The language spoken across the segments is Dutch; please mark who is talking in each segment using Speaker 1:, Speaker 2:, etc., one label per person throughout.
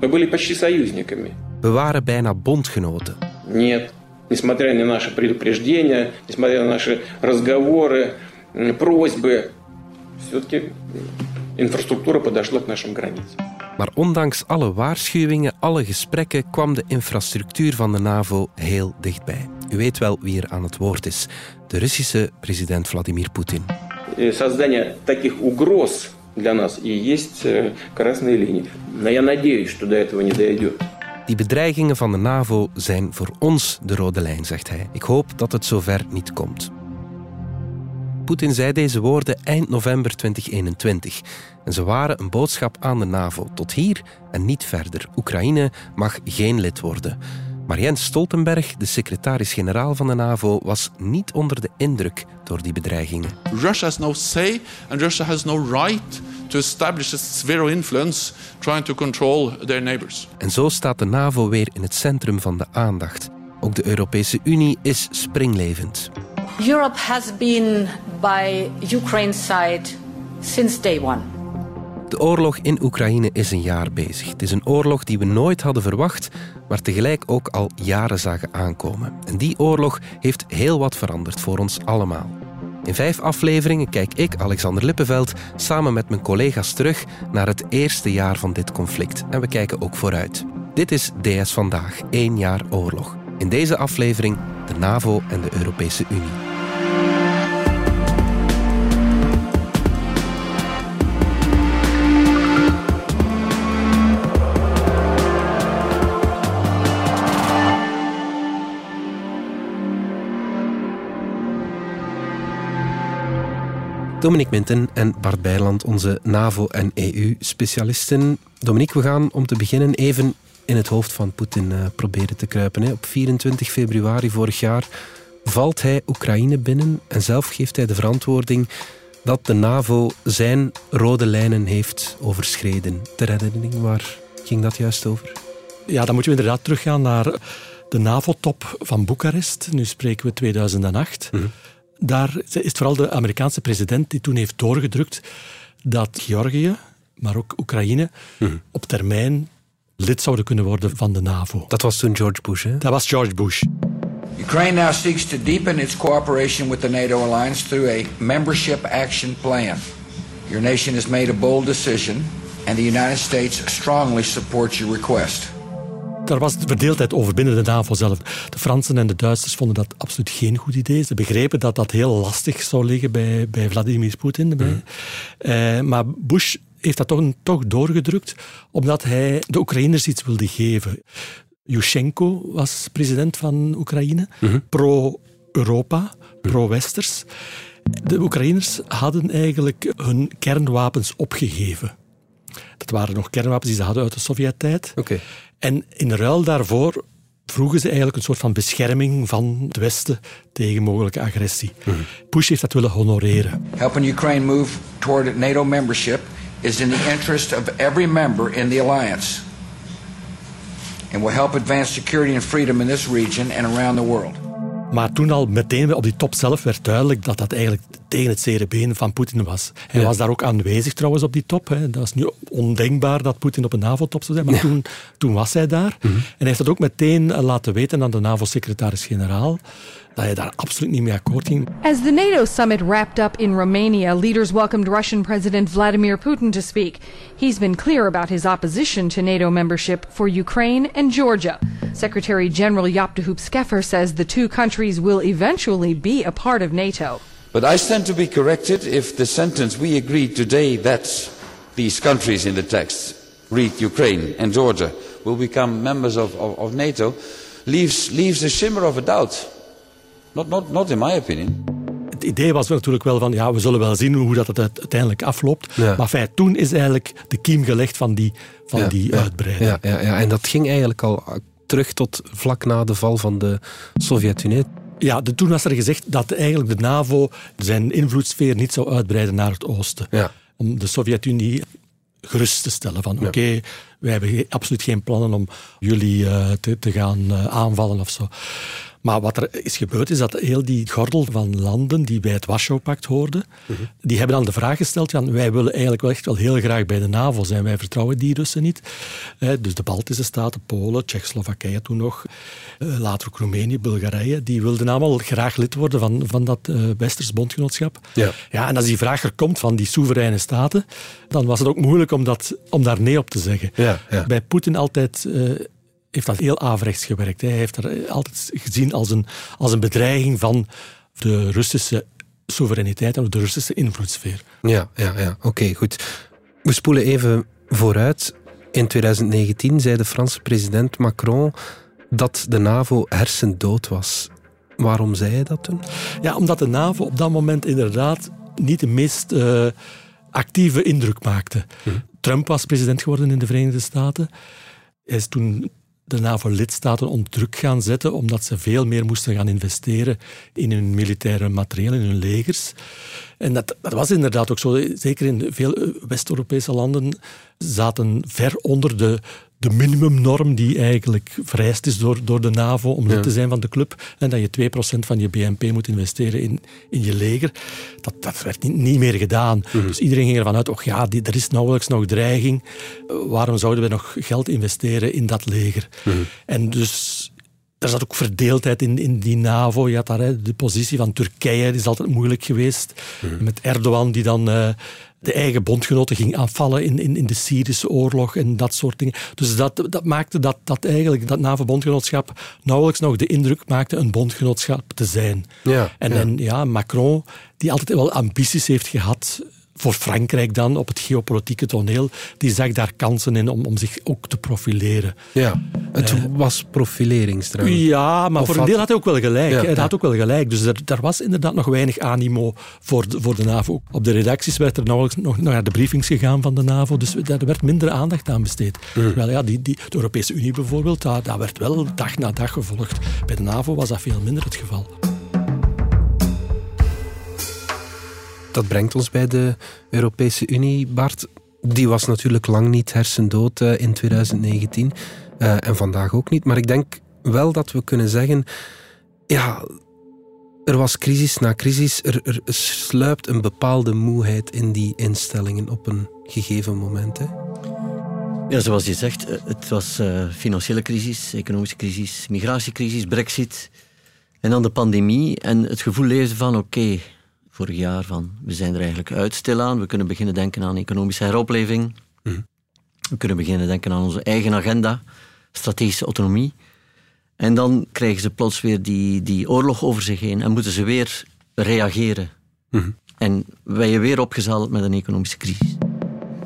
Speaker 1: Мы были почти союзниками.
Speaker 2: We waren bijna bondgenoten.
Speaker 1: Нет. Несмотря на наши предупреждения, несмотря на наши разговоры, просьбы, все-таки инфраструктура подошла к нашим границам.
Speaker 2: Maar ondanks alle waarschuwingen, alle gesprekken, kwam de infrastructuur van de NAVO heel dichtbij. U weet wel wie er aan het woord is: de Russische president Vladimir Poetin.
Speaker 1: Создание таких угроз для нас и есть красные линии. Но я надеюсь, что до этого не дойдет.
Speaker 2: Die bedreigingen van de NAVO zijn voor ons de rode lijn, zegt hij. Ik hoop dat het zover niet komt. Poetin zei deze woorden eind november 2021. En ze waren een boodschap aan de NAVO. Tot hier en niet verder. Oekraïne mag geen lid worden. Maar Jens Stoltenberg, de secretaris-generaal van de NAVO, was niet onder de indruk door die bedreigingen.
Speaker 3: Russia has no say and Russia has no right to establish a sphere of influence trying to control their neighbors.
Speaker 2: En zo staat de NAVO weer in het centrum van de aandacht. Ook de Europese Unie is springlevend.
Speaker 4: Europe has been by Ukraine's side since day one.
Speaker 2: De oorlog in Oekraïne is een jaar bezig. Het is een oorlog die we nooit hadden verwacht, maar tegelijk ook al jaren zagen aankomen. En die oorlog heeft heel wat veranderd voor ons allemaal. In vijf afleveringen kijk ik, Alexander Lippenveld, samen met mijn collega's terug naar het eerste jaar van dit conflict. En we kijken ook vooruit. Dit is DS Vandaag, één jaar oorlog. In deze aflevering de NAVO en de Europese Unie. Dominique Minten en Bart Bijland, onze NAVO- en EU-specialisten. Dominique, we gaan om te beginnen even in het hoofd van Poetin uh, proberen te kruipen. Op 24 februari vorig jaar valt hij Oekraïne binnen en zelf geeft hij de verantwoording dat de NAVO zijn rode lijnen heeft overschreden. De redding, waar ging dat juist over?
Speaker 5: Ja, dan moeten we inderdaad teruggaan naar de NAVO-top van Boekarest. Nu spreken we 2008. Mm -hmm daar is het vooral de Amerikaanse president die toen heeft doorgedrukt dat Georgië, maar ook Oekraïne, hmm. op termijn lid zouden kunnen worden van de NAVO.
Speaker 2: Dat was toen George Bush, hè?
Speaker 5: Dat was George Bush.
Speaker 6: Ukraine now seeks to deepen its cooperation with the NATO alliance through a membership action plan. Your nation has made a bold decision, and the United States strongly supports your request.
Speaker 5: Daar was verdeeldheid over binnen de NAVO zelf. De Fransen en de Duitsers vonden dat absoluut geen goed idee. Ze begrepen dat dat heel lastig zou liggen bij, bij Vladimir Poetin. Mm. Maar Bush heeft dat toch, toch doorgedrukt, omdat hij de Oekraïners iets wilde geven. Yushchenko was president van Oekraïne, mhm. pro-Europa, pro-Westers. De Oekraïners hadden eigenlijk hun kernwapens opgegeven. Dat waren nog kernwapens die ze hadden uit de Sovjet-tijd.
Speaker 2: Okay.
Speaker 5: En in ruil daarvoor vroegen ze eigenlijk een soort van bescherming van het Westen tegen mogelijke agressie. Mm Bush heeft dat willen honoreren.
Speaker 6: Helping Ukraine move toward NATO membership is in the interest of every member in the alliance. And will help advance security and freedom in this region and around the world.
Speaker 5: Maar toen al meteen op die top zelf werd duidelijk dat dat eigenlijk tegen het zere been van Poetin was. Hij was daar ook aanwezig trouwens op die top. Hè. Dat is nu ondenkbaar dat Poetin op een NAVO-top zou zijn, maar toen, toen was hij daar. Mhm. En hij heeft dat ook meteen laten weten aan de NAVO-secretaris-generaal dat hij daar absoluut niet mee akkoord ging.
Speaker 7: As the NATO summit wrapped up in Romania, leaders welcomed Russian President Vladimir Putin to speak. He's been clear about his opposition to NATO membership for Ukraine and Georgia. Secretary General Jaap de Hoop Scheffer says the two countries will eventually be a part of NATO.
Speaker 8: But I stand to be corrected if the sentence we agreed today that these countries in the text, read Ukraine and Georgia, will become members of, of, of NATO, leaves, leaves a shimmer of a doubt. Not, not, not in my opinion.
Speaker 5: Het idee was natuurlijk wel van, ja, we zullen wel zien hoe dat het uiteindelijk afloopt. Maar feit, toen is eigenlijk de kiem gelegd van die, van die uitbreiding.
Speaker 2: Ja, ja, ja, en dat ging eigenlijk al terug tot vlak na de val van de Sovjet-Unie.
Speaker 5: Ja, de, toen was er gezegd dat eigenlijk de NAVO zijn invloedssfeer niet zou uitbreiden naar het oosten.
Speaker 2: Ja.
Speaker 5: Om de Sovjet-Unie gerust te stellen van oké, wij hebben absoluut geen plannen om jullie uh, te, te gaan uh, aanvallen of zo. Maar wat er is gebeurd is dat heel die gordel van landen die bij het Warschau-pact hoorden, die hebben dan de vraag gesteld, ja, wij willen eigenlijk wel echt wel heel graag bij de NAVO zijn, wij vertrouwen die Russen niet. Eh, dus de Baltische staten, Polen, Tsjechoslowakije toen nog, eh, later ook Roemenië, Bulgarije, die wilden allemaal graag lid worden van, van dat uh, Westers bondgenootschap.
Speaker 2: Ja.
Speaker 5: Ja, en als die vraag er komt van die soevereine staten, dan was het ook moeilijk om, dat, om daar nee op te zeggen.
Speaker 2: Ja, ja.
Speaker 5: Bij Poetin altijd eh, heeft dat heel averechts gewerkt. Hij heeft dat altijd gezien als een, als een bedreiging van de Russische soevereiniteit en de Russische invloedssfeer.
Speaker 2: Ja, ja, ja. oké, goed. We spoelen even vooruit. In 2019 zei de Franse president Macron dat de NAVO hersendood was. Waarom zei hij dat toen?
Speaker 5: Ja, omdat de NAVO op dat moment inderdaad niet de meest uh, actieve indruk maakte. Trump was president geworden in de Verenigde Staten. Hij is toen de NAVO-lidstaten onder druk gaan zetten, omdat ze veel meer moesten gaan investeren in hun militaire materieel, in hun legers. En dat, dat was inderdaad ook zo. Zeker in veel West-Europese landen zaten ver onder de, de minimumnorm die eigenlijk vereist is door, door de NAVO om lid te zijn van de club. En dat je 2% van je BNP moet investeren in, in je leger. Dat, dat werd niet, niet meer gedaan. Dus iedereen ging ervan uit, oh ja, die, er is nauwelijks nog dreiging. Waarom zouden we nog geld investeren in dat leger? En dus er zat ook verdeeldheid in, in die NAVO. Je had daar hè, de positie van Turkije, die is altijd moeilijk geweest. Met Erdogan, die dan uh, de eigen bondgenoten ging aanvallen in, in, in de Syrische oorlog en dat soort dingen. Dus dat, dat maakte dat, dat eigenlijk dat NAVO-bondgenootschap nauwelijks nog de indruk maakte een bondgenootschap te zijn.
Speaker 2: Ja,
Speaker 5: en,
Speaker 2: ja.
Speaker 5: en ja, Macron, die altijd wel ambities heeft gehad voor Frankrijk dan op het geopolitieke toneel, die zag daar kansen in om, om zich ook te profileren.
Speaker 2: Ja, het uh, was profileringsdrang.
Speaker 5: Ja, maar
Speaker 2: Of
Speaker 5: voor een deel had hij ook wel gelijk.
Speaker 2: Ja,
Speaker 5: hij
Speaker 2: ja.
Speaker 5: had ook wel gelijk. Dus er, er was inderdaad nog weinig animo voor de, voor de NAVO. Op de redacties werd er nauwelijks nog naar de briefings gegaan van de NAVO, dus daar werd minder aandacht aan besteed. Terwijl ja, die, die, de Europese Unie bijvoorbeeld, daar, daar werd wel dag na dag gevolgd. Bij de NAVO was dat veel minder het geval.
Speaker 2: Dat brengt ons bij de Europese Unie, Bart. Die was natuurlijk lang niet hersendood eh, in 2019. eh, en vandaag ook niet. Maar ik denk wel dat we kunnen zeggen... Ja, er was crisis na crisis. Er, er sluipt een bepaalde moeheid in die instellingen op een gegeven moment. Hè?
Speaker 9: Ja, zoals je zegt, eh, het was eh, financiële crisis, economische crisis, migratiecrisis, brexit. En dan de pandemie en het gevoel leefde van oké, vorig jaar van we zijn er eigenlijk uit stilaan. We kunnen beginnen denken aan economische heropleving. We kunnen beginnen denken aan onze eigen agenda, strategische autonomie. En dan krijgen ze plots weer die, die oorlog over zich heen en moeten ze weer reageren. En wij je weer opgezadeld met een economische crisis.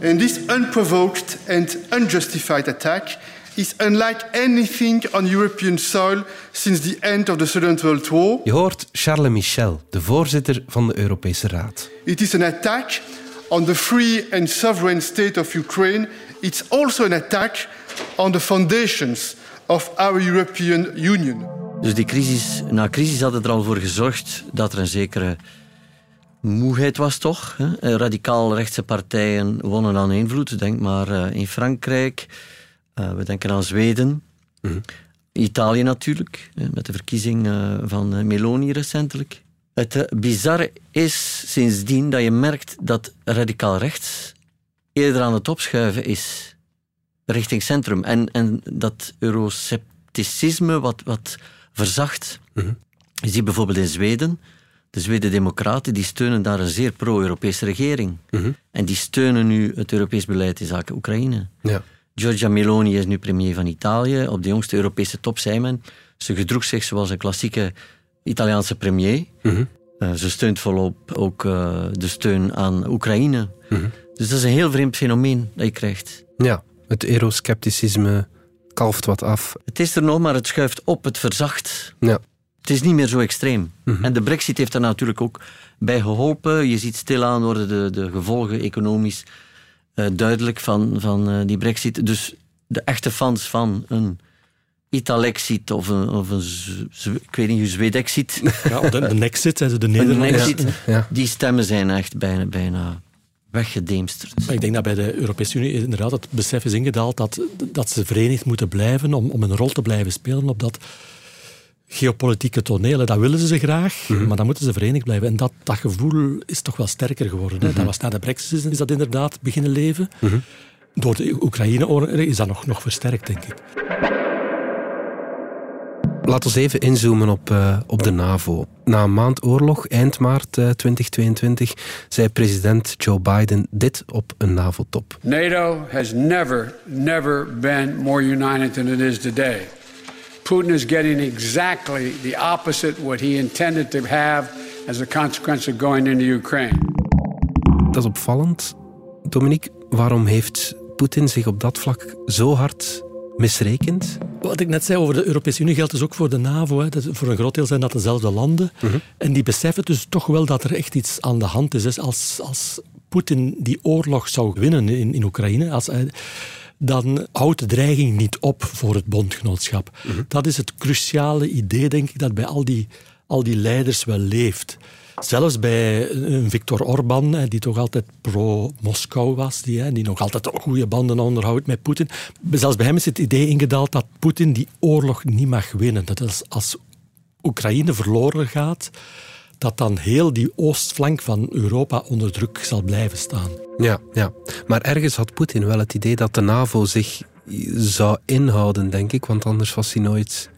Speaker 10: And this unprovoked and unjustified attack is unlike anything on European soil since the end of the Second World War.
Speaker 2: Je hoort Charles Michel, de voorzitter van de Europese Raad.
Speaker 10: It is an attack on the free and sovereign state of Ukraine. It's also an attack on the foundations of our European Union.
Speaker 9: Dus die crisis, na crisis had het er al voor gezorgd dat er een zekere moeheid was, toch? hè? Radicaal rechtse partijen wonnen aan invloed. Denk maar eh, in Frankrijk. Eh, we denken aan Zweden. Italië natuurlijk, met de verkiezing eh, van eh, Meloni recentelijk. Het bizarre is sindsdien dat je merkt dat radicaal rechts eerder aan het opschuiven is richting centrum. En, en dat euroscepticisme wat, wat verzacht. Je ziet bijvoorbeeld in Zweden, de Zweden-Democraten, die steunen daar een zeer pro-Europese regering. En die steunen nu het Europees beleid in zaken Oekraïne.
Speaker 2: Ja.
Speaker 9: Giorgia Meloni is nu premier van Italië. Op de jongste Europese top zei men. Ze gedroeg zich zoals een klassieke Italiaanse premier. Eh, ze steunt volop ook eh, de steun aan Oekraïne. Dus dat is een heel vreemd fenomeen dat je krijgt.
Speaker 2: Ja, het euroscepticisme kalft wat af.
Speaker 9: Het is er nog, maar het schuift op, het verzacht.
Speaker 2: Ja.
Speaker 9: Het is niet meer zo extreem. En de brexit heeft er natuurlijk ook bij geholpen. Je ziet stilaan worden de, de gevolgen economisch eh, duidelijk van, van eh, die brexit. Dus de echte fans van een Italexit of een, of een ik weet niet, een Zwedexit,
Speaker 5: Ja, de, de Nexit, hè, de Nederlanders.
Speaker 2: Ja.
Speaker 9: die stemmen zijn echt bijna, bijna weggedemsterd.
Speaker 5: Maar ik denk dat bij de Europese Unie inderdaad het besef is ingedaald dat, dat ze verenigd moeten blijven om, om een rol te blijven spelen op dat geopolitieke tonelen. Dat willen ze graag, mhm. maar dan moeten ze verenigd blijven. En dat, dat gevoel is toch wel sterker geworden. Hè? Dat mhm. was na de brexit is dat inderdaad beginnen leven. Mhm. Door de Oekraïne-oorlog is dat nog, nog versterkt, denk ik.
Speaker 2: Laten we even inzoomen op, uh, op de NAVO. Na een maand oorlog, eind maart uh, 2022, zei president Joe Biden dit op een NAVO-top.
Speaker 11: NATO has never, never been more united than it is today. Putin is getting exactly the opposite what he intended to have as a consequence of going into Ukraine.
Speaker 2: Dat is opvallend. Dominique, waarom heeft Poetin zich op dat vlak zo hard misrekend?
Speaker 5: Wat ik net zei over de Europese Unie geldt dus ook voor de NAVO. Hè. voor een groot deel zijn dat dezelfde landen. Mhm. En die beseffen dus toch wel dat er echt iets aan de hand is. Dus als, als Poetin die oorlog zou winnen in, in Oekraïne, als hij, dan houdt de dreiging niet op voor het bondgenootschap. Mhm. Dat is het cruciale idee, denk ik, dat bij al die, al die leiders wel leeft. Zelfs bij een Viktor Orban, die toch altijd pro-Moskou was, die, die nog altijd goede banden onderhoudt met Poetin. Zelfs bij hem is het idee ingedaald dat Poetin die oorlog niet mag winnen. Dat is als Oekraïne verloren gaat, dat dan heel die oostflank van Europa onder druk zal blijven staan.
Speaker 2: Ja, ja. maar ergens had Poetin wel het idee dat de NAVO zich zou inhouden, denk ik, want anders was hij nooit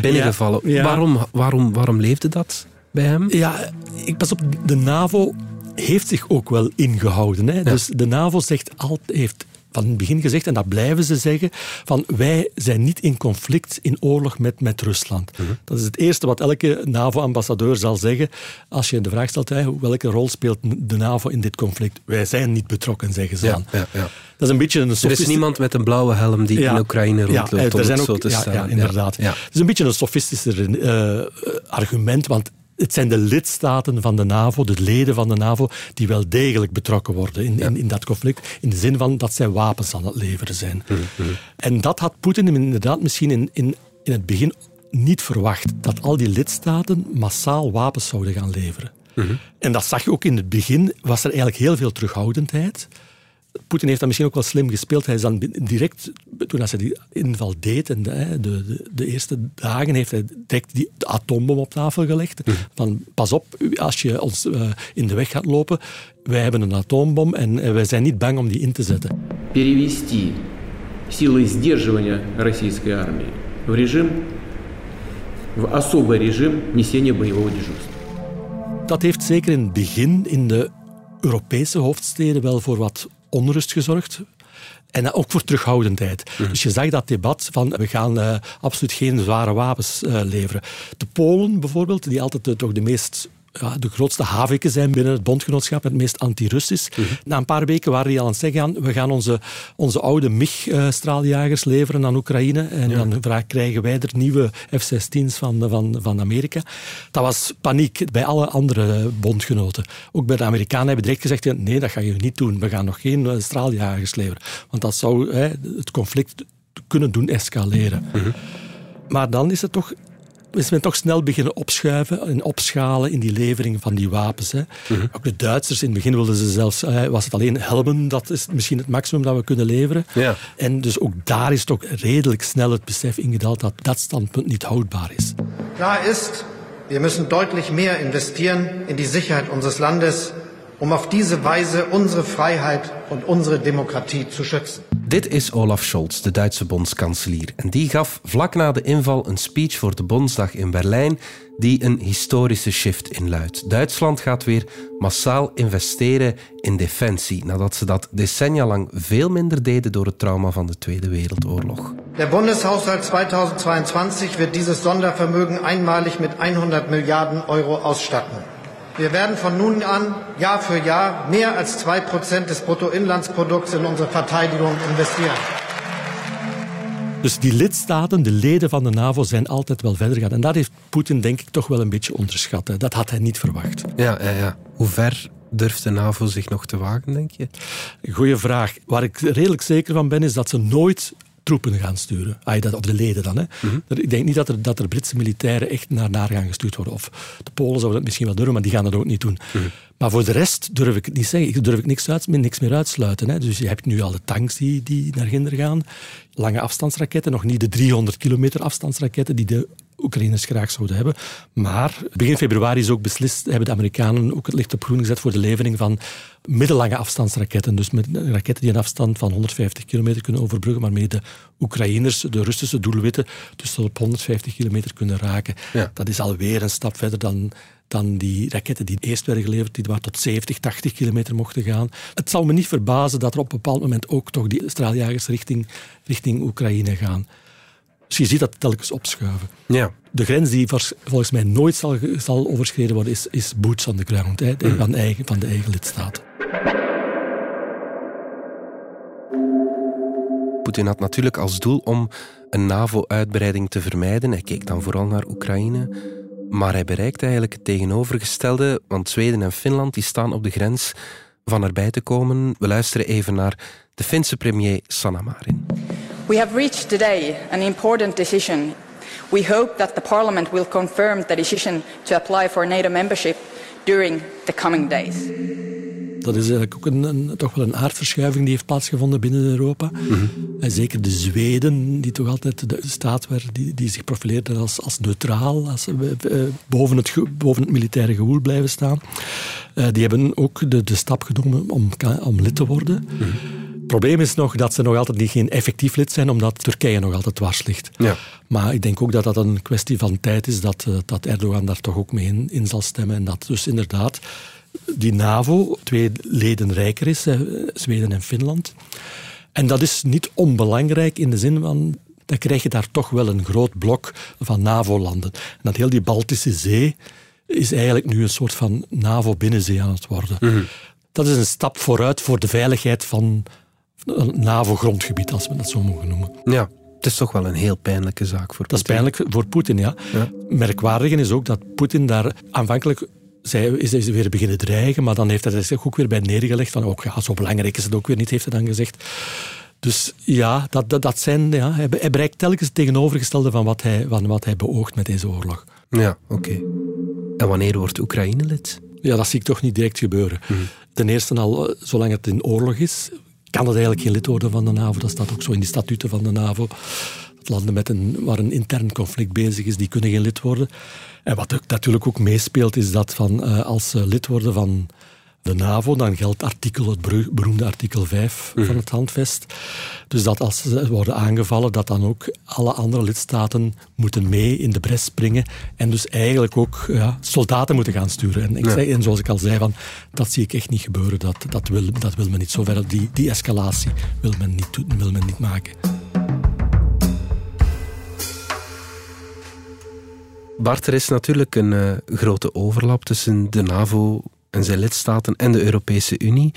Speaker 2: binnengevallen. Waarom, waarom, waarom leefde dat? bij hem?
Speaker 5: Ja, ik pas op, de NAVO heeft zich ook wel ingehouden. Hè? Dus de NAVO zegt altijd, heeft van het begin gezegd, en dat blijven ze zeggen, van wij zijn niet in conflict, in oorlog met, met Rusland. Mhm. Dat is het eerste wat elke NAVO-ambassadeur zal zeggen als je de vraag stelt, hè, welke rol speelt de NAVO in dit conflict? Wij zijn niet betrokken, zeggen ze dan. Ja, ja. Dat is een beetje een
Speaker 2: Er is niemand met een blauwe helm die in Oekraïne rondloopt, om het zo te
Speaker 5: staan. Ja, inderdaad. Het is een beetje een sofistischer uh, argument, want het zijn de lidstaten van de NAVO, de leden van de NAVO, die wel degelijk betrokken worden in, in, in, dat conflict. In de zin van dat zij wapens aan het leveren zijn. Mhm, mhm. En dat had Poetin inderdaad misschien in, in, in het begin niet verwacht. Dat al die lidstaten massaal wapens zouden gaan leveren. Mhm. En dat zag je ook in het begin, was er eigenlijk heel veel terughoudendheid. Poetin heeft dat misschien ook wel slim gespeeld. Hij is dan direct, toen hij die inval deed, en de, de, de, eerste dagen, heeft hij direct die atoombom op tafel gelegd. Mhm. Van, pas op, als je ons uh, in de weg gaat lopen, wij hebben een atoombom en uh, wij zijn niet bang om die in te zetten.
Speaker 1: Перевести силы сдерживания российской армии в режим, в особый режим несения боевого дежурства.
Speaker 5: Dat heeft zeker in het begin in de Europese hoofdsteden wel voor wat onrust gezorgd. En ook voor terughoudendheid. Mhm. Dus je zag dat debat van we gaan uh, absoluut geen zware wapens uh, leveren. De Polen bijvoorbeeld, die altijd de, toch de meest ja, de grootste haviken zijn binnen het bondgenootschap, het meest anti-Russisch. Mhm. Na een paar weken waren die al aan het zeggen, we gaan onze, onze oude MiG-straaljagers leveren aan Oekraïne en dan krijgen wij er nieuwe F-16's van, van, van Amerika. Dat was paniek bij alle andere bondgenoten. Ook bij de Amerikanen hebben direct gezegd, nee, dat gaan jullie niet doen. We gaan nog geen eh, straaljagers leveren. Want dat zou hè, het conflict kunnen doen escaleren. Mhm. Maar dan is het toch is men toch snel beginnen opschuiven en opschalen in die levering van die wapens. Hè. Mhm. Ook de Duitsers, in het begin wilden ze zelfs, eh, was het alleen helmen, dat is misschien het maximum dat we kunnen leveren. Ja. En dus ook daar is toch redelijk snel het besef ingedaald dat dat standpunt niet houdbaar is.
Speaker 12: Klaar is, we moeten deutlich meer investeren in die Sicherheit unseres Landes, om op deze wijze onze vrijheid en onze democratie te schützen.
Speaker 2: Dit is Olaf Scholz, de Duitse bondskanselier. En die gaf vlak na de inval een speech voor de Bondsdag in Berlijn die een historische shift inluidt. Duitsland gaat weer massaal investeren in defensie, nadat ze dat decennia lang veel minder deden door het trauma van de Tweede Wereldoorlog.
Speaker 12: De Bundeshaushalt 2022 wird dieses Sondervermögen einmalig mit 100 Milliarden Euro ausstatten. Wir werden von nun an Jahr für Jahr mehr als 2% des Bruttoinlandsprodukts in unsere Verteidigung investieren.
Speaker 5: Dus die lidstaten, de leden van de NAVO, zijn altijd wel verder gegaan. En dat heeft Poetin denk ik toch wel een beetje onderschat. Dat had hij niet verwacht.
Speaker 2: Ja, ja, ja. Hoe ver durft de NAVO zich nog te wagen, denk je?
Speaker 5: Goeie vraag. Waar ik redelijk zeker van ben, is dat ze nooit troepen gaan sturen. Ah, dat, of de leden dan. Hè. Mhm. Ik denk niet dat er, dat er Britse militairen echt naar daar gaan gestuurd worden. Of de Polen zouden dat misschien wel durven, maar die gaan dat ook niet doen. Mhm. Maar voor de rest durf ik het niet zeggen. Ik durf ik niks, uit, niks meer uitsluiten. Hè. Dus je hebt nu al de tanks die, die naar Ginder gaan. Lange afstandsraketten, nog niet de 300 kilometer afstandsraketten die de Oekraïners graag zouden hebben. Maar begin februari is ook beslist, hebben de Amerikanen ook het licht op groen gezet voor de levering van middellange afstandsraketten. Dus met raketten die een afstand van 150 kilometer kunnen overbruggen, waarmee de Oekraïners de Russische doelwitten dus tot op 150 kilometer kunnen raken. Dat is alweer een stap verder dan dan die raketten die eerst werden geleverd, die maar tot 70, 80 kilometer mochten gaan. Het zal me niet verbazen dat er op een bepaald moment ook toch die straaljagers richting, richting Oekraïne gaan. Dus je ziet dat telkens opschuiven.
Speaker 2: Ja.
Speaker 5: De grens die volgens mij nooit zal, zal overschreden worden, is, is boots on the ground, hè, mm. van, eigen, van de eigen lidstaten.
Speaker 2: Poetin had natuurlijk als doel om een NAVO-uitbreiding te vermijden. Hij keek dan vooral naar Oekraïne. Maar hij bereikt eigenlijk het tegenovergestelde, want Zweden en Finland die staan op de grens van erbij te komen. We luisteren even naar de Finse premier Sanna Marin.
Speaker 13: We have reached today an important decision. We hope that the parliament will confirm the decision to apply for NATO membership during the coming days.
Speaker 5: Dat is eigenlijk ook een, toch wel een aardverschuiving die heeft plaatsgevonden binnen Europa. Mhm. En zeker de Zweden, die toch altijd de staat werden die, die zich profileerden als, als neutraal, als, uh, boven, het, boven het militaire gewoel blijven staan. Uh, die hebben ook de, de stap genomen om, om lid te worden. Mhm. Het probleem is nog dat ze nog altijd niet geen effectief lid zijn, omdat Turkije nog altijd dwars ligt.
Speaker 2: Ja.
Speaker 5: Maar ik denk ook dat dat een kwestie van tijd is dat, dat Erdogan daar toch ook mee in, in zal stemmen. En dat dus inderdaad die NAVO twee leden rijker is, Zweden en Finland. En dat is niet onbelangrijk in de zin van dan krijg je daar toch wel een groot blok van NAVO-landen. En dat heel die Baltische Zee is eigenlijk nu een soort van NAVO-binnenzee aan het worden. Mhm. Dat is een stap vooruit voor de veiligheid van een NAVO-grondgebied, als we dat zo mogen noemen.
Speaker 2: Ja, het is toch wel een heel pijnlijke zaak voor
Speaker 5: Dat is pijnlijk voor Poetin, ja. ja. Merkwaardig is ook dat Poetin daar aanvankelijk zij is, is weer beginnen dreigen, maar dan heeft hij zich ook weer bij neergelegd van, ook, ja, zo belangrijk is het ook weer niet, heeft hij dan gezegd. Dus ja, dat, dat, dat zijn, ja hij, hij bereikt telkens het tegenovergestelde van wat hij, van wat hij beoogt met deze oorlog.
Speaker 2: Ja, oké. En wanneer wordt Oekraïne lid?
Speaker 5: Ja, dat zie ik toch niet direct gebeuren. Mhm. Ten eerste al, eh, zolang het in oorlog is, kan het eigenlijk geen lid worden van de NAVO. Dat staat ook zo in de statuten van de NAVO. landen met een, waar een intern conflict bezig is, die kunnen geen lid worden. En wat natuurlijk ook meespeelt, is dat van, uh, als ze lid worden van de NAVO, dan geldt artikel, het beroemde artikel 5 van mhm. het handvest. Dus dat als ze worden aangevallen, dat dan ook alle andere lidstaten moeten mee in de bres springen en dus eigenlijk ook ja, soldaten moeten gaan sturen. En, ik zei, en zoals ik al zei, van, dat zie ik echt niet gebeuren. Dat, dat, wil, dat wil men niet zover. Die, die escalatie wil men niet, wil men niet maken.
Speaker 2: Bart, er is natuurlijk een uh, grote overlap tussen de NAVO en zijn lidstaten en de Europese Unie.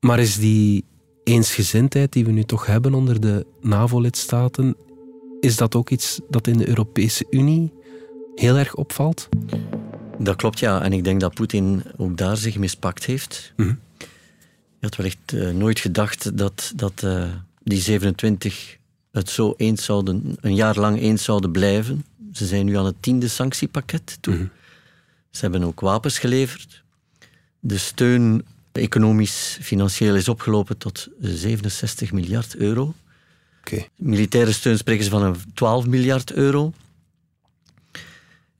Speaker 2: Maar is die eensgezindheid die we nu toch hebben onder de NAVO-lidstaten, is dat ook iets dat in de Europese Unie heel erg opvalt?
Speaker 9: Dat klopt, ja. En ik denk dat Poetin ook daar zich mispakt heeft. Mm -hmm. Hij had wellicht uh, nooit gedacht dat, dat uh, die 27 het zo eens zouden, een jaar lang eens zouden blijven. Ze zijn nu aan het tiende sanctiepakket toe. Mhm. Ze hebben ook wapens geleverd. De steun economisch, financieel is opgelopen tot 67 miljard euro.
Speaker 2: Okay.
Speaker 9: Militaire steun spreken ze van een 12 miljard euro.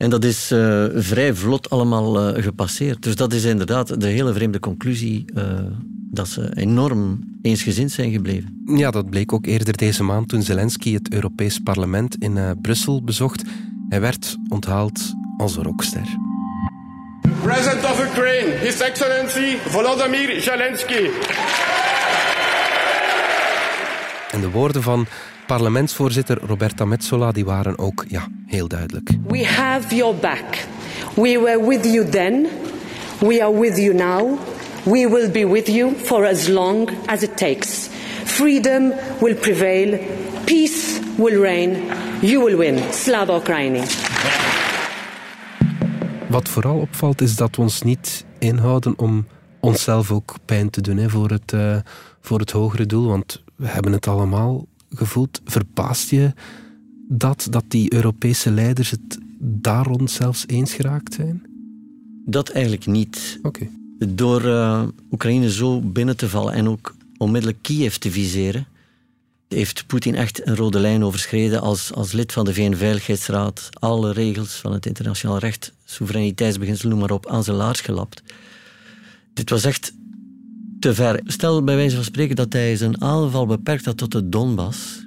Speaker 9: En dat is uh, vrij vlot allemaal uh, gepasseerd. Dus dat is inderdaad de hele vreemde conclusie uh, dat ze enorm eensgezind zijn gebleven.
Speaker 2: Ja, dat bleek ook eerder deze maand toen Zelensky het Europees Parlement in uh, Brussel bezocht. Hij werd onthaald als een rockster.
Speaker 14: President of Ukraine, His Excellency Volodymyr Zelensky.
Speaker 2: En de woorden van parlementsvoorzitter Roberta Metsola die waren ook ja, heel duidelijk.
Speaker 15: We have your back. We were with you then. We are with you now. We will be with you for as long as it takes. Freedom will prevail. Peace will reign. You will win. Slava Ukraini.
Speaker 2: Wat vooral opvalt is dat we ons niet inhouden om onszelf ook pijn te doen hè, voor, het, uh, voor het hogere doel. Want we hebben het allemaal gevoeld. Verbaast je dat, dat die Europese leiders het daar rond zelfs eens geraakt zijn?
Speaker 9: Dat eigenlijk niet.
Speaker 2: Oké.
Speaker 9: Door uh, Oekraïne zo binnen te vallen en ook onmiddellijk Kiev te viseren, heeft Poetin echt een rode lijn overschreden als, als lid van de VN-veiligheidsraad. Alle regels van het internationaal recht, soevereiniteitsbeginsel, noem maar op, aan zijn laars gelapt. Dit was echt te ver. Stel bij wijze van spreken dat hij zijn aanval beperkt had tot de Donbass.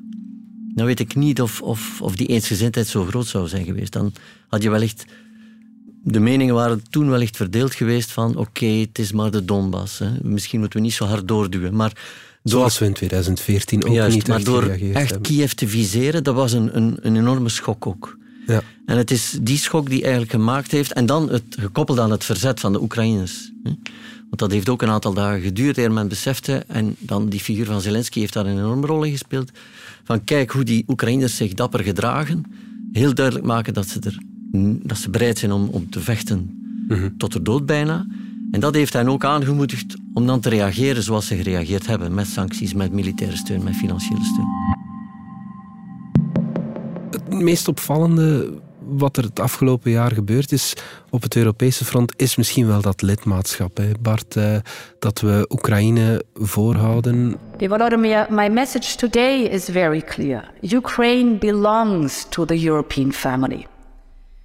Speaker 9: Dan weet ik niet of, of, of die eensgezindheid zo groot zou zijn geweest. Dan had je wellicht... De meningen waren toen wellicht verdeeld geweest van oké, het is maar de Donbass. Hè. Misschien moeten we niet zo hard doorduwen. Maar
Speaker 2: Zoals we in 2014 ook
Speaker 9: Juist,
Speaker 2: niet
Speaker 9: maar
Speaker 2: echt
Speaker 9: door echt
Speaker 2: hebben.
Speaker 9: Kiev te viseren, dat was een, een, een enorme schok ook.
Speaker 2: Ja.
Speaker 9: En het is die schok die eigenlijk gemaakt heeft, en dan het, gekoppeld aan het verzet van de Oekraïners. hè. Want dat heeft ook een aantal dagen geduurd eer men besefte, en dan die figuur van Zelensky heeft daar een enorme rol in gespeeld, van kijk hoe die Oekraïners zich dapper gedragen, heel duidelijk maken dat ze, er, dat ze bereid zijn om, om te vechten tot de dood bijna. En dat heeft hen ook aangemoedigd om dan te reageren zoals ze gereageerd hebben, met sancties, met militaire steun, met financiële steun.
Speaker 2: Het meest opvallende wat er het afgelopen jaar gebeurd is op het Europese front, is misschien wel dat lidmaatschap. Hè. Bart, eh, dat we Oekraïne voorhouden.
Speaker 4: Volodymyr, my message today is very clear. Ukraine belongs to the European family.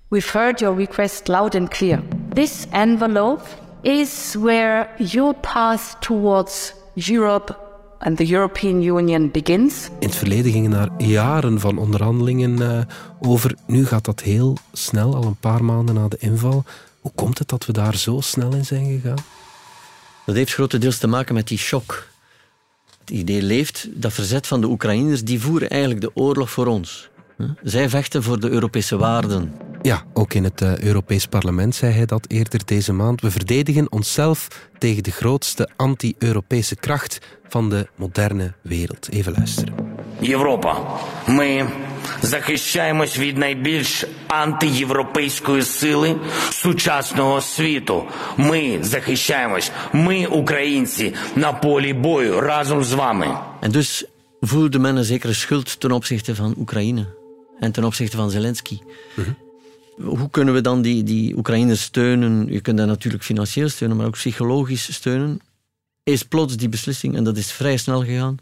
Speaker 4: We've heard your request loud and clear. This envelope is where your path towards Europe and the European Union begins.
Speaker 2: In het verleden gingen daar jaren van onderhandelingen eh, over. Nu gaat dat heel snel, al een paar maanden na de inval. Hoe komt het dat we daar zo snel in zijn gegaan?
Speaker 9: Dat heeft grotendeels te maken met die shock. Het idee leeft, dat verzet van de Oekraïners, die voeren eigenlijk de oorlog voor ons. Zij vechten voor de Europese waarden.
Speaker 2: Ja, ook in het eh, Europees Parlement zei hij dat eerder deze maand. We verdedigen onszelf tegen de grootste anti-Europese kracht van de moderne wereld. Even luisteren.
Speaker 16: Європа. Ми захищаємось від найбільш антиєвропейської сили сучасного світу. Ми захищаємось. Ми, українці, на полі бою разом з вами.
Speaker 9: En dus voelde men een zekere schuld ten opzichte van Oekraïne en ten opzichte van Zelensky. Hoe kunnen we dan die, die Oekraïners steunen? Je kunt dat natuurlijk financieel steunen, maar ook psychologisch steunen. Is plots die beslissing, en dat is vrij snel gegaan,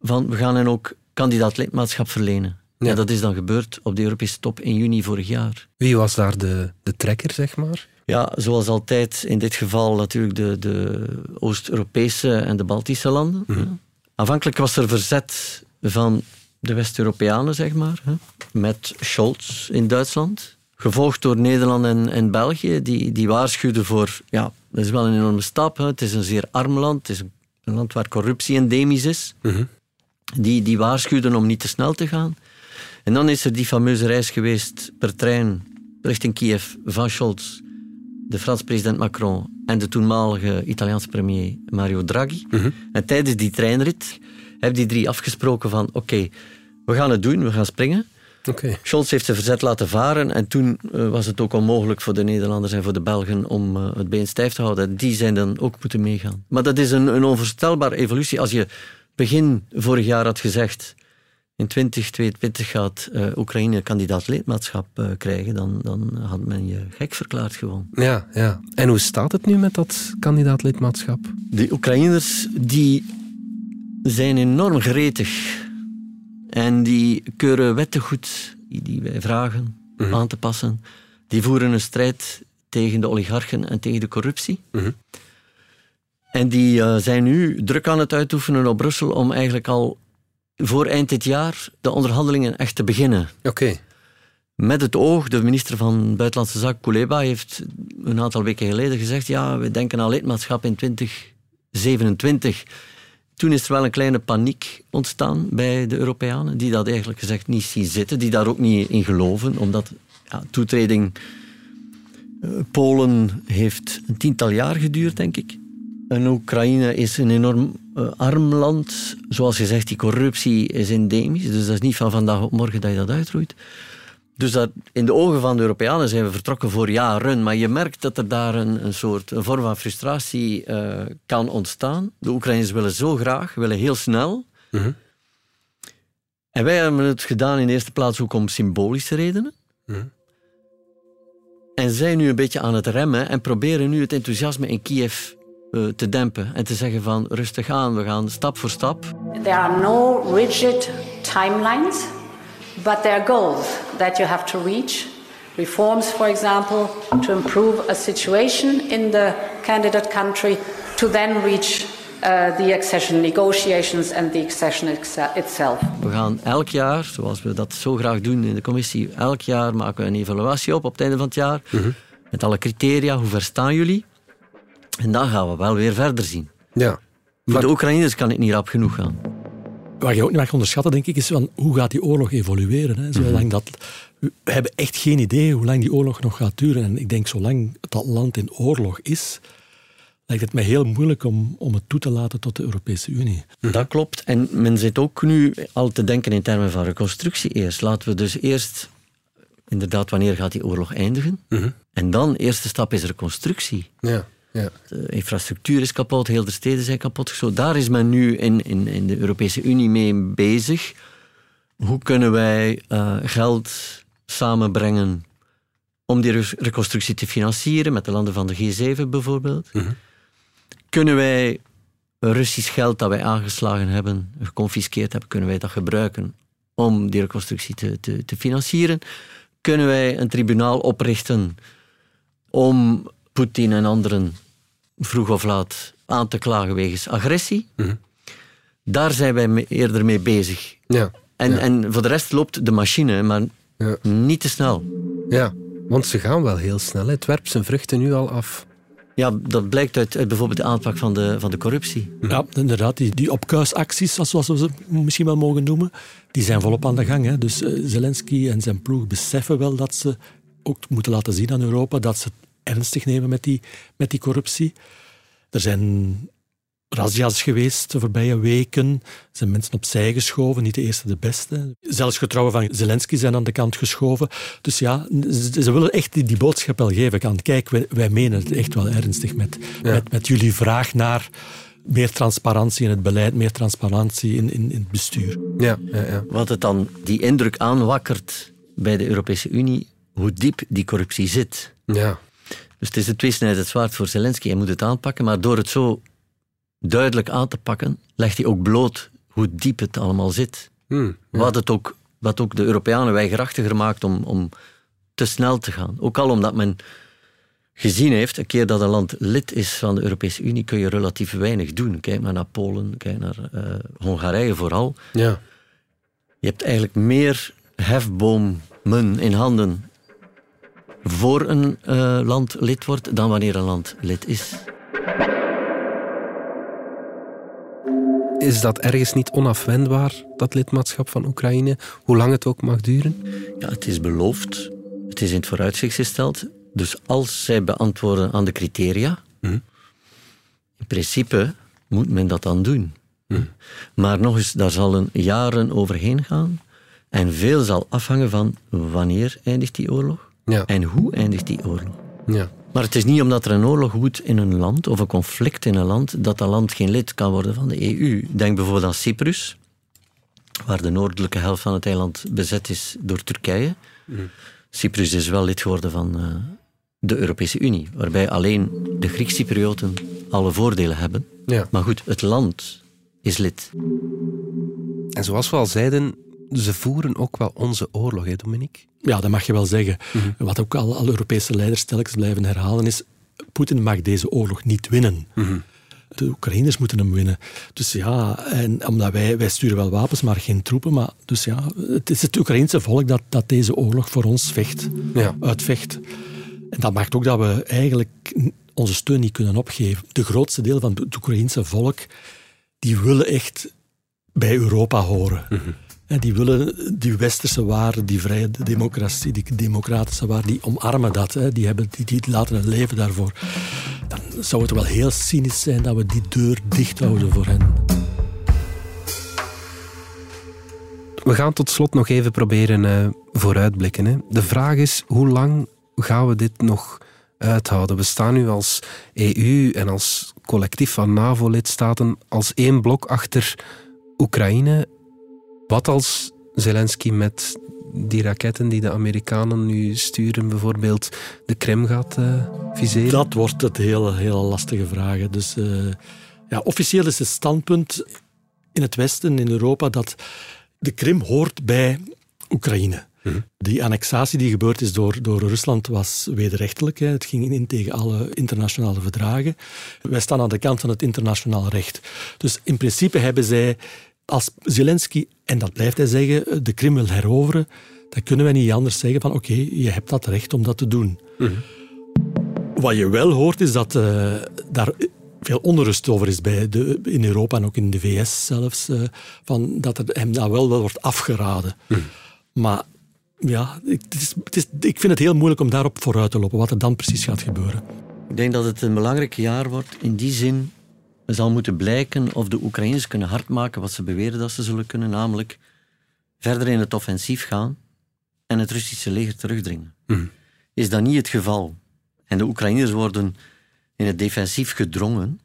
Speaker 9: van we gaan hen ook kandidaat lidmaatschap verlenen. Ja. dat is dan gebeurd op de Europese top in juni vorig jaar.
Speaker 2: Wie was daar de, de trekker, zeg maar?
Speaker 9: Ja, zoals altijd in dit geval natuurlijk de, de Oost-Europese en de Baltische landen. Aanvankelijk was er verzet van de West-Europeanen, zeg maar, hè, met Scholz in Duitsland. Gevolgd door Nederland en, en België, die, die waarschuwden voor... Ja, dat is wel een enorme stap. Hè. Het is een zeer arm land. Het is een land waar corruptie endemisch is. Die, die waarschuwden om niet te snel te gaan. En dan is er die fameuze reis geweest per trein richting Kiev van Scholz, de Franse president Macron en de toenmalige Italiaanse premier Mario Draghi. En tijdens die treinrit hebben die drie afgesproken van oké, we gaan het doen, we gaan springen.
Speaker 2: Oké.
Speaker 9: Scholz heeft zijn verzet laten varen en toen eh, was het ook onmogelijk voor de Nederlanders en voor de Belgen om eh, het been stijf te houden. Die zijn dan ook moeten meegaan. Maar dat is een, een onvoorstelbare evolutie. Als je begin vorig jaar had gezegd in 2022 gaat eh, Oekraïne kandidaat lidmaatschap krijgen, dan, dan had men je gek verklaard gewoon.
Speaker 2: Ja, ja. En hoe staat het nu met dat kandidaat lidmaatschap?
Speaker 9: De Oekraïners die zijn enorm gretig en die keuren wetten goed die, wij vragen aan te passen. Die voeren een strijd tegen de oligarchen en tegen de corruptie. En die eh, zijn nu druk aan het uitoefenen op Brussel om eigenlijk al voor eind dit jaar de onderhandelingen echt te beginnen.
Speaker 2: Oké.
Speaker 9: Met het oog, de minister van Buitenlandse Zaken, Kuleba, heeft een aantal weken geleden gezegd ja, we denken aan lidmaatschap in 2027. Toen is er wel een kleine paniek ontstaan bij de Europeanen, die dat eigenlijk gezegd niet zien zitten, die daar ook niet in geloven, omdat ja, toetreding eh, Polen heeft een tiental jaar geduurd, denk ik. En Oekraïne is een enorm eh, arm land. Zoals je zegt, die corruptie is endemisch. Dus dat is niet van vandaag op morgen dat je dat uitroeit. Dus dat, in de ogen van de Europeanen zijn we vertrokken voor jaren. Maar je merkt dat er daar een, een soort een vorm van frustratie eh, kan ontstaan. De Oekraïners willen zo graag, willen heel snel. En wij hebben het gedaan in de eerste plaats ook om symbolische redenen. En zijn nu een beetje aan het remmen en proberen nu het enthousiasme in Kiev uh, te dempen en te zeggen van rustig aan, we gaan stap voor stap.
Speaker 17: There are no rigid timelines, but there are goals that you have to reach. Reforms, for example, to improve a situation in the candidate country, to then reach uh, the accession negotiations and the accession itself.
Speaker 9: We gaan elk jaar, zoals we dat zo graag doen in de commissie, elk jaar maken we een evaluatie op op het einde van het jaar.
Speaker 2: Mhm.
Speaker 9: Met alle criteria, hoe ver staan jullie? En dan gaan we wel weer verder zien.
Speaker 2: Ja.
Speaker 9: Voor de Oekraïners kan het niet rap genoeg gaan.
Speaker 5: Wat je ook niet mag onderschatten, denk ik, is van hoe gaat die oorlog evolueren. Hè? Zolang
Speaker 2: Mhm.
Speaker 5: dat, we hebben echt geen idee hoe lang die oorlog nog gaat duren. En ik denk, zolang dat land in oorlog is, lijkt het mij heel moeilijk om, om het toe te laten tot de Europese Unie.
Speaker 9: Dat klopt. En men zit ook nu al te denken in termen van reconstructie eerst. Laten we dus eerst, inderdaad, wanneer gaat die oorlog eindigen? En dan, eerste stap is reconstructie.
Speaker 2: Ja, ja.
Speaker 9: De infrastructuur is kapot, heel de steden zijn kapot. Zo, daar is men nu in, in, in de Europese Unie mee bezig. Hoe kunnen wij eh, geld samenbrengen om die re- reconstructie te financieren, met de landen van de G7 bijvoorbeeld? Kunnen wij Russisch geld dat wij aangeslagen hebben, geconfiskeerd hebben, kunnen wij dat gebruiken om die reconstructie te, te, te financieren? Kunnen wij een tribunaal oprichten om Poetin en anderen vroeg of laat aan te klagen wegens agressie? Daar zijn wij me- eerder mee bezig.
Speaker 2: Ja.
Speaker 9: En,
Speaker 2: ja.
Speaker 9: en voor de rest loopt de machine, maar niet te snel.
Speaker 2: Ja, want ze gaan wel heel snel. Het werpt zijn vruchten nu al af.
Speaker 9: Ja, dat blijkt uit, uit bijvoorbeeld de aanpak van de, van de corruptie.
Speaker 5: Ja, inderdaad. Die, die opkuisacties, zoals we ze misschien wel mogen noemen, die zijn volop aan de gang. Hè. Dus eh, Zelensky en zijn ploeg beseffen wel dat ze ook moeten laten zien aan Europa dat ze het ernstig nemen met die, met die corruptie. Er zijn razzia's geweest de voorbije weken. Er zijn mensen opzij geschoven, niet de eerste de beste. Zelfs getrouwen van Zelensky zijn aan de kant geschoven. Dus ja, ze, willen echt die, die boodschap wel geven. Aan, kijk, wij, wij menen het echt wel ernstig met, met, met jullie vraag naar meer transparantie in het beleid, meer transparantie in, in, in het bestuur.
Speaker 2: Ja, ja, ja.
Speaker 9: Wat het dan die indruk aanwakkert bij de Europese Unie, hoe diep die corruptie zit.
Speaker 2: Ja.
Speaker 9: Dus het is een tweesnijdend zwaard voor Zelensky. Hij moet het aanpakken, maar door het zo duidelijk aan te pakken, legt hij ook bloot hoe diep het allemaal zit.
Speaker 2: Hmm, ja.
Speaker 9: Wat, het ook, wat ook de Europeanen weigerachtiger maakt om, om te snel te gaan. Ook al omdat men gezien heeft, een keer dat een land lid is van de Europese Unie, kun je relatief weinig doen. Kijk maar naar Polen, kijk naar eh, Hongarije vooral.
Speaker 2: Ja.
Speaker 9: Je hebt eigenlijk meer hefbomen in handen voor een eh, land lid wordt dan wanneer een land lid is.
Speaker 2: Is dat ergens niet onafwendbaar, dat lidmaatschap van Oekraïne? Hoe lang het ook mag duren?
Speaker 9: Ja, het is beloofd. Het is in het vooruitzicht gesteld. Dus als zij beantwoorden aan de criteria, in principe moet men dat dan doen. Maar nog eens, daar zal een jaren overheen gaan. En veel zal afhangen van wanneer eindigt die oorlog
Speaker 2: Ja.
Speaker 9: en hoe eindigt die oorlog.
Speaker 2: Ja.
Speaker 9: Maar het is niet omdat er een oorlog woedt in een land of een conflict in een land dat dat land geen lid kan worden van de EU. Denk bijvoorbeeld aan Cyprus, waar de noordelijke helft van het eiland bezet is door Turkije. Cyprus is wel lid geworden van eh, de Europese Unie, waarbij alleen de Griek-Cyprioten alle voordelen hebben.
Speaker 2: Ja.
Speaker 9: Maar goed, het land is lid.
Speaker 2: En zoals we al zeiden, ze voeren ook wel onze oorlog, hè, Dominique?
Speaker 5: Ja, dat mag je wel zeggen. Wat ook al, alle Europese leiders telkens blijven herhalen is, Poetin mag deze oorlog niet winnen. De Oekraïners moeten hem winnen. Dus ja, en omdat wij, wij sturen wel wapens, maar geen troepen. Maar dus ja, het is het Oekraïense volk dat, dat deze oorlog voor ons vecht,
Speaker 2: Ja.
Speaker 5: uitvecht. En dat maakt ook dat we eigenlijk onze steun niet kunnen opgeven. De grootste deel van het Oekraïense volk, die willen echt bij Europa horen. Die willen die westerse waarden, die vrije democratie, die democratische waarden, die omarmen dat. Hè. Die, hebben, die, die laten het leven daarvoor. Dan zou het wel heel cynisch zijn dat we die deur dicht houden voor hen.
Speaker 2: We gaan tot slot nog even proberen eh, vooruitblikken. Hè. De vraag is, hoe lang gaan we dit nog uithouden? We staan nu als EU en als collectief van NAVO-lidstaten als één blok achter Oekraïne. Wat als Zelensky met die raketten die de Amerikanen nu sturen bijvoorbeeld de Krim gaat uh, viseren?
Speaker 5: Dat wordt het hele, hele lastige vraag. Dus uh, ja, officieel is het standpunt in het Westen, in Europa, dat de Krim hoort bij Oekraïne. Mhm. Die annexatie die gebeurd is door, door Rusland was wederrechtelijk. Hè. Het ging in tegen alle internationale verdragen. Wij staan aan de kant van het internationaal recht. Dus in principe hebben zij, als Zelensky, en dat blijft hij zeggen, de Krim wil heroveren, dan kunnen wij niet anders zeggen van oké, je hebt dat recht om dat te doen. Mhm. Wat je wel hoort is dat uh, daar veel onrust over is bij de, in Europa en ook in de VS zelfs, uh, van dat er hem daar wel, wel wordt afgeraden. Mhm. Maar ja, het is, het is, ik vind het heel moeilijk om daarop vooruit te lopen, wat er dan precies gaat gebeuren.
Speaker 9: Ik denk dat het een belangrijk jaar wordt. In die zin zal moeten blijken of de Oekraïners kunnen hardmaken wat ze beweren dat ze zullen kunnen, namelijk verder in het offensief gaan en het Russische leger terugdringen. Mhm. Is dat niet het geval en de Oekraïners worden in het defensief gedrongen,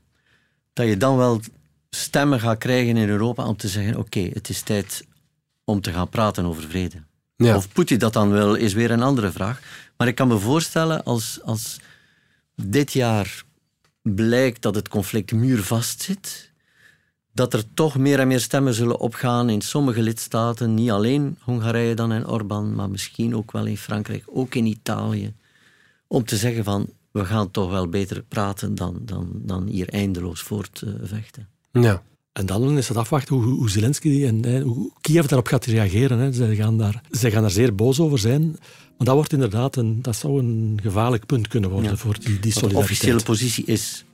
Speaker 9: dat je dan wel stemmen gaat krijgen in Europa om te zeggen: oké, het is tijd om te gaan praten over vrede. Ja. Of Poetin dat dan wil, is weer een andere vraag. Maar ik kan me voorstellen als, als dit jaar blijkt dat het conflict muurvast zit, dat er toch meer en meer stemmen zullen opgaan in sommige lidstaten, niet alleen Hongarije dan en Orbán, maar misschien ook wel in Frankrijk, ook in Italië, om te zeggen van we gaan toch wel beter praten dan, dan, dan hier eindeloos voortvechten.
Speaker 2: ja.
Speaker 5: En dan is het afwachten hoe, hoe Zelensky en hoe Kiev daarop gaat reageren. Hè. Zij, gaan daar, zij gaan daar zeer boos over zijn. Maar dat wordt inderdaad een, dat zou een gevaarlijk punt kunnen worden voor die, die solidariteit.
Speaker 9: De officiële positie is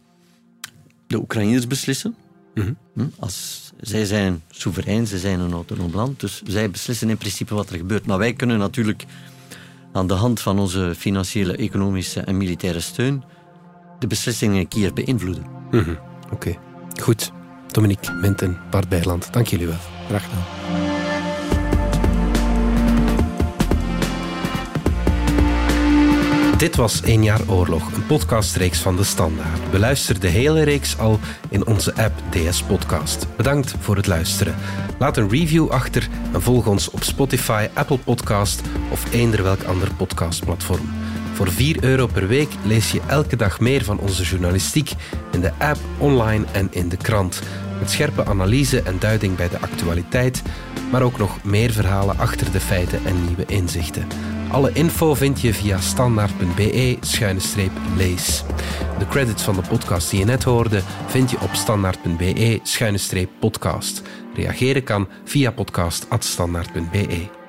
Speaker 9: de Oekraïners beslissen. Mhm. Hm? Als, zij zijn soeverein, ze zijn een autonoom land. Dus zij beslissen in principe wat er gebeurt. Maar wij kunnen natuurlijk aan de hand van onze financiële, economische en militaire steun de beslissingen in Kiev beïnvloeden.
Speaker 2: Mhm. Oké, goed. Dominique Menten, Bart Bijland, dank jullie wel.
Speaker 5: Graag gedaan.
Speaker 2: Dit was Een jaar oorlog, een podcastreeks van De Standaard. Beluister de hele reeks al in onze app DS Podcast. Bedankt voor het luisteren. Laat een review achter en volg ons op Spotify, Apple Podcast of eender welk ander podcastplatform. Voor 4 euro per week lees je elke dag meer van onze journalistiek in de app, online en in de krant. Met scherpe analyse en duiding bij de actualiteit, maar ook nog meer verhalen achter de feiten en nieuwe inzichten. Alle info vind je via standaard.be-lees. De credits van de podcast die je net hoorde vind je op standaard.be-podcast. Reageren kan via podcast.standaard.be.